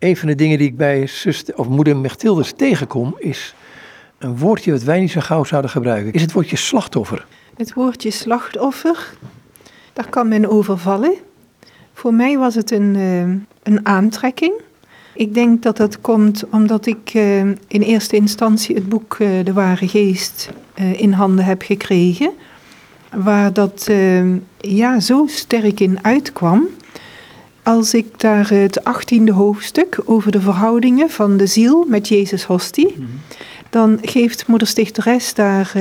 Een van de dingen die ik bij zuster, of moeder Mechtildes tegenkom, is een woordje wat wij niet zo gauw zouden gebruiken. Is het woordje slachtoffer. Het woordje slachtoffer, daar kan men over vallen. Voor mij was het een, uh, een aantrekking. Ik denk dat dat komt omdat ik uh, in eerste instantie het boek uh, De Ware Geest in handen heb gekregen. Waar dat ja, zo sterk in uitkwam. Als ik daar het achttiende hoofdstuk over de verhoudingen van de ziel met Jezus Hostie, mm dan geeft moeder Stichteres daar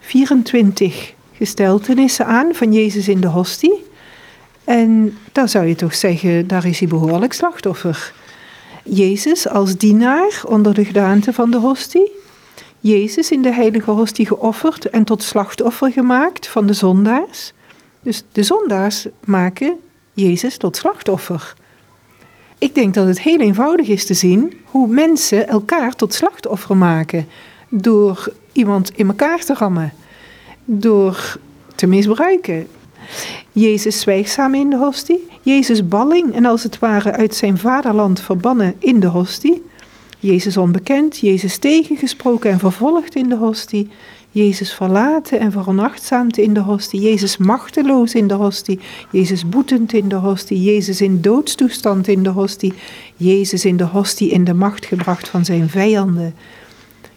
24 gesteltenissen aan van Jezus in de Hostie. En dan zou je toch zeggen, daar is hij behoorlijk slachtoffer. Jezus als dienaar onder de gedaante van de hostie. Jezus in de heilige hostie geofferd en tot slachtoffer gemaakt van de zondaars. Dus de zondaars maken Jezus tot slachtoffer. Ik denk dat het heel eenvoudig is te zien hoe mensen elkaar tot slachtoffer maken. Door iemand in elkaar te rammen. Door te misbruiken. Jezus zwijgzaam in de hostie. Jezus balling en als het ware uit zijn vaderland verbannen in de hostie. Jezus onbekend, Jezus tegengesproken en vervolgd in de hostie. Jezus verlaten en veronachtzaamd in de hostie. Jezus machteloos in de hostie. Jezus boetend in de hostie. Jezus in doodstoestand in de hostie. Jezus in de hostie in de macht gebracht van zijn vijanden.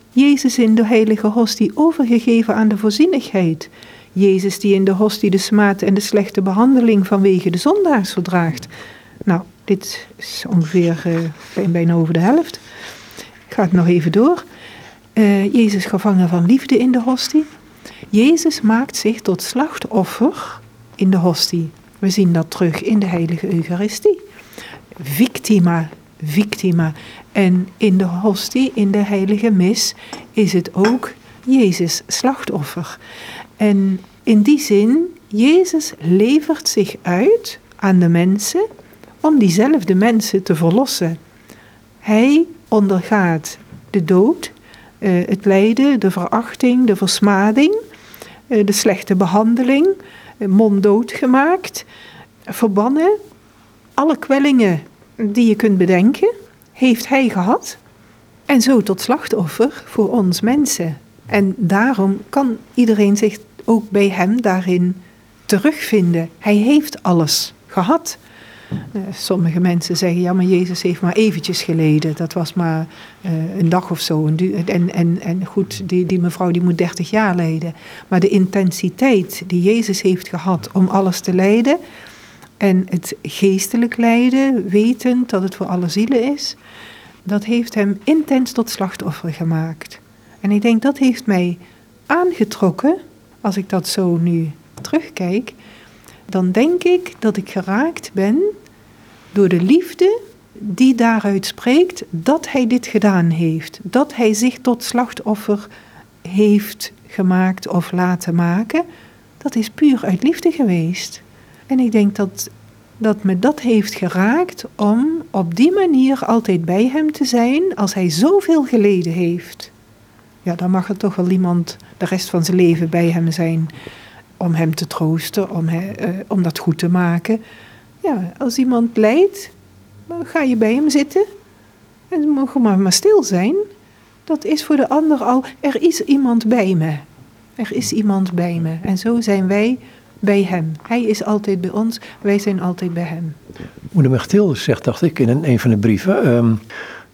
Jezus in de heilige hostie overgegeven aan de voorzienigheid. Jezus die in de hostie de smaad en de slechte behandeling vanwege de zondaars verdraagt. Nou, dit is ongeveer uh, bijna over de helft. Ik ga het nog even door. Uh, Jezus gevangen van liefde in de hostie. Jezus maakt zich tot slachtoffer in de hostie. We zien dat terug in de heilige Eucharistie. Victima, victima. En in de hostie, in de heilige mis, is het ook Jezus slachtoffer. En in die zin, Jezus levert zich uit aan de mensen om diezelfde mensen te verlossen. Hij ondergaat de dood, eh, het lijden, de verachting, de versmading, eh, de slechte behandeling, eh, monddood gemaakt, verbannen. Alle kwellingen die je kunt bedenken, heeft hij gehad. En zo tot slachtoffer voor ons mensen. En daarom kan iedereen zich ook bij hem daarin terugvinden. Hij heeft alles gehad. Uh, sommige mensen zeggen, ja, maar Jezus heeft maar eventjes geleden. Dat was maar uh, een dag of zo. En, en, en goed, die, die mevrouw die moet 30 jaar lijden. Maar de intensiteit die Jezus heeft gehad om alles te lijden... en het geestelijk lijden, wetend dat het voor alle zielen is... dat heeft hem intens tot slachtoffer gemaakt. En ik denk, dat heeft mij aangetrokken, als ik dat zo nu terugkijk, dan denk ik dat ik geraakt ben door de liefde die daaruit spreekt dat hij dit gedaan heeft. Dat hij zich tot slachtoffer heeft gemaakt of laten maken. Dat is puur uit liefde geweest. En ik denk dat, dat me dat heeft geraakt om op die manier altijd bij hem te zijn als hij zoveel geleden heeft ja, dan mag er toch wel iemand de rest van zijn leven bij hem zijn om hem te troosten, om, he, uh, om dat goed te maken. Ja, als iemand lijdt, ga je bij hem zitten en mogen maar, maar stil zijn. Dat is voor de ander al, er is iemand bij me. Er is iemand bij me. En zo zijn wij bij hem. Hij is altijd bij ons, wij zijn altijd bij hem. Moeder Mechtilde zegt, dacht ik in een, een van de brieven, um,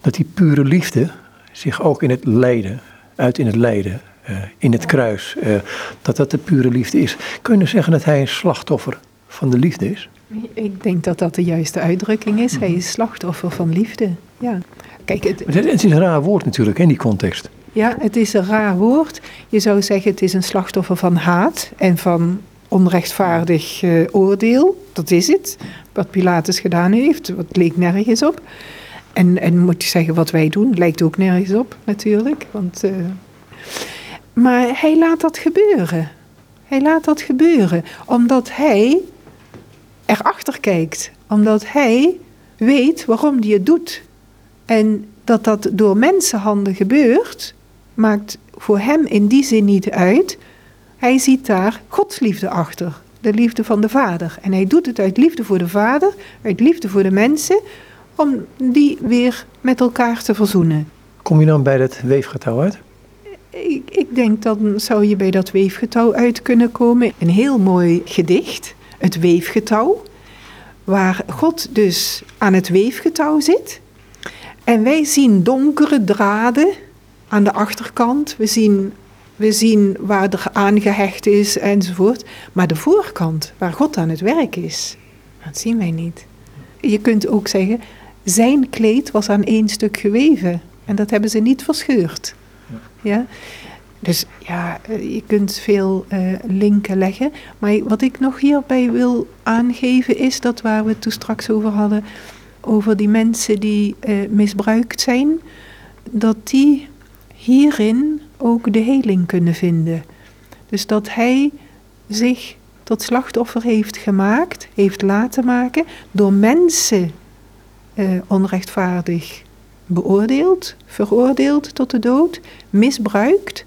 dat die pure liefde zich ook in het lijden uit in het lijden, uh, in het kruis. Uh, dat dat de pure liefde is. Kun je zeggen dat hij een slachtoffer van de liefde is? Ik denk dat dat de juiste uitdrukking is. Hij is slachtoffer van liefde. Ja. Kijk, het, het is een raar woord natuurlijk in die context. Ja, het is een raar woord. Je zou zeggen het is een slachtoffer van haat en van onrechtvaardig uh, oordeel. Dat is het. Wat Pilatus gedaan heeft, wat leek nergens op. En, en moet je zeggen, wat wij doen, lijkt ook nergens op natuurlijk. Want, uh, maar hij laat dat gebeuren. Hij laat dat gebeuren omdat hij erachter kijkt. Omdat hij weet waarom hij het doet. En dat dat door mensenhanden gebeurt, maakt voor hem in die zin niet uit. Hij ziet daar Gods liefde achter. De liefde van de Vader. En hij doet het uit liefde voor de Vader, uit liefde voor de mensen, om die weer met elkaar te verzoenen. Kom je dan bij dat weefgetouw uit? Ik, ik denk dan zou je bij dat weefgetouw uit kunnen komen. Een heel mooi gedicht, het weefgetouw, waar God dus aan het weefgetouw zit. En wij zien donkere draden aan de achterkant. We zien, we zien waar er aangehecht is enzovoort. Maar de voorkant, waar God aan het werk is, dat zien wij niet. Je kunt ook zeggen, zijn kleed was aan één stuk geweven. En dat hebben ze niet verscheurd. Ja? Dus ja, eh, je kunt veel uh, linken leggen. Maar wat ik nog hierbij wil aangeven is dat waar we het toen straks over hadden, over die mensen die uh, misbruikt zijn, dat die hierin ook de heling kunnen vinden. Dus dat hij zich tot slachtoffer heeft gemaakt, heeft laten maken, door mensen onrechtvaardig beoordeeld, veroordeeld tot de dood, misbruikt.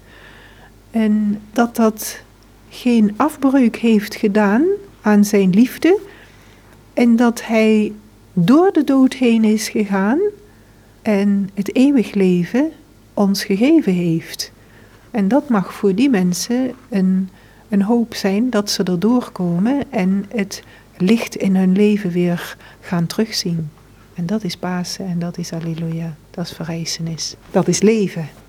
En dat dat geen afbreuk heeft gedaan aan zijn liefde. En dat hij door de dood heen is gegaan en het eeuwig leven ons gegeven heeft. En dat mag voor die mensen een, een hoop zijn dat ze er doorkomen en het licht in hun leven weer gaan terugzien. En dat is Pasen en dat is Alleluia. Dat is verrijzenis. Dat is leven.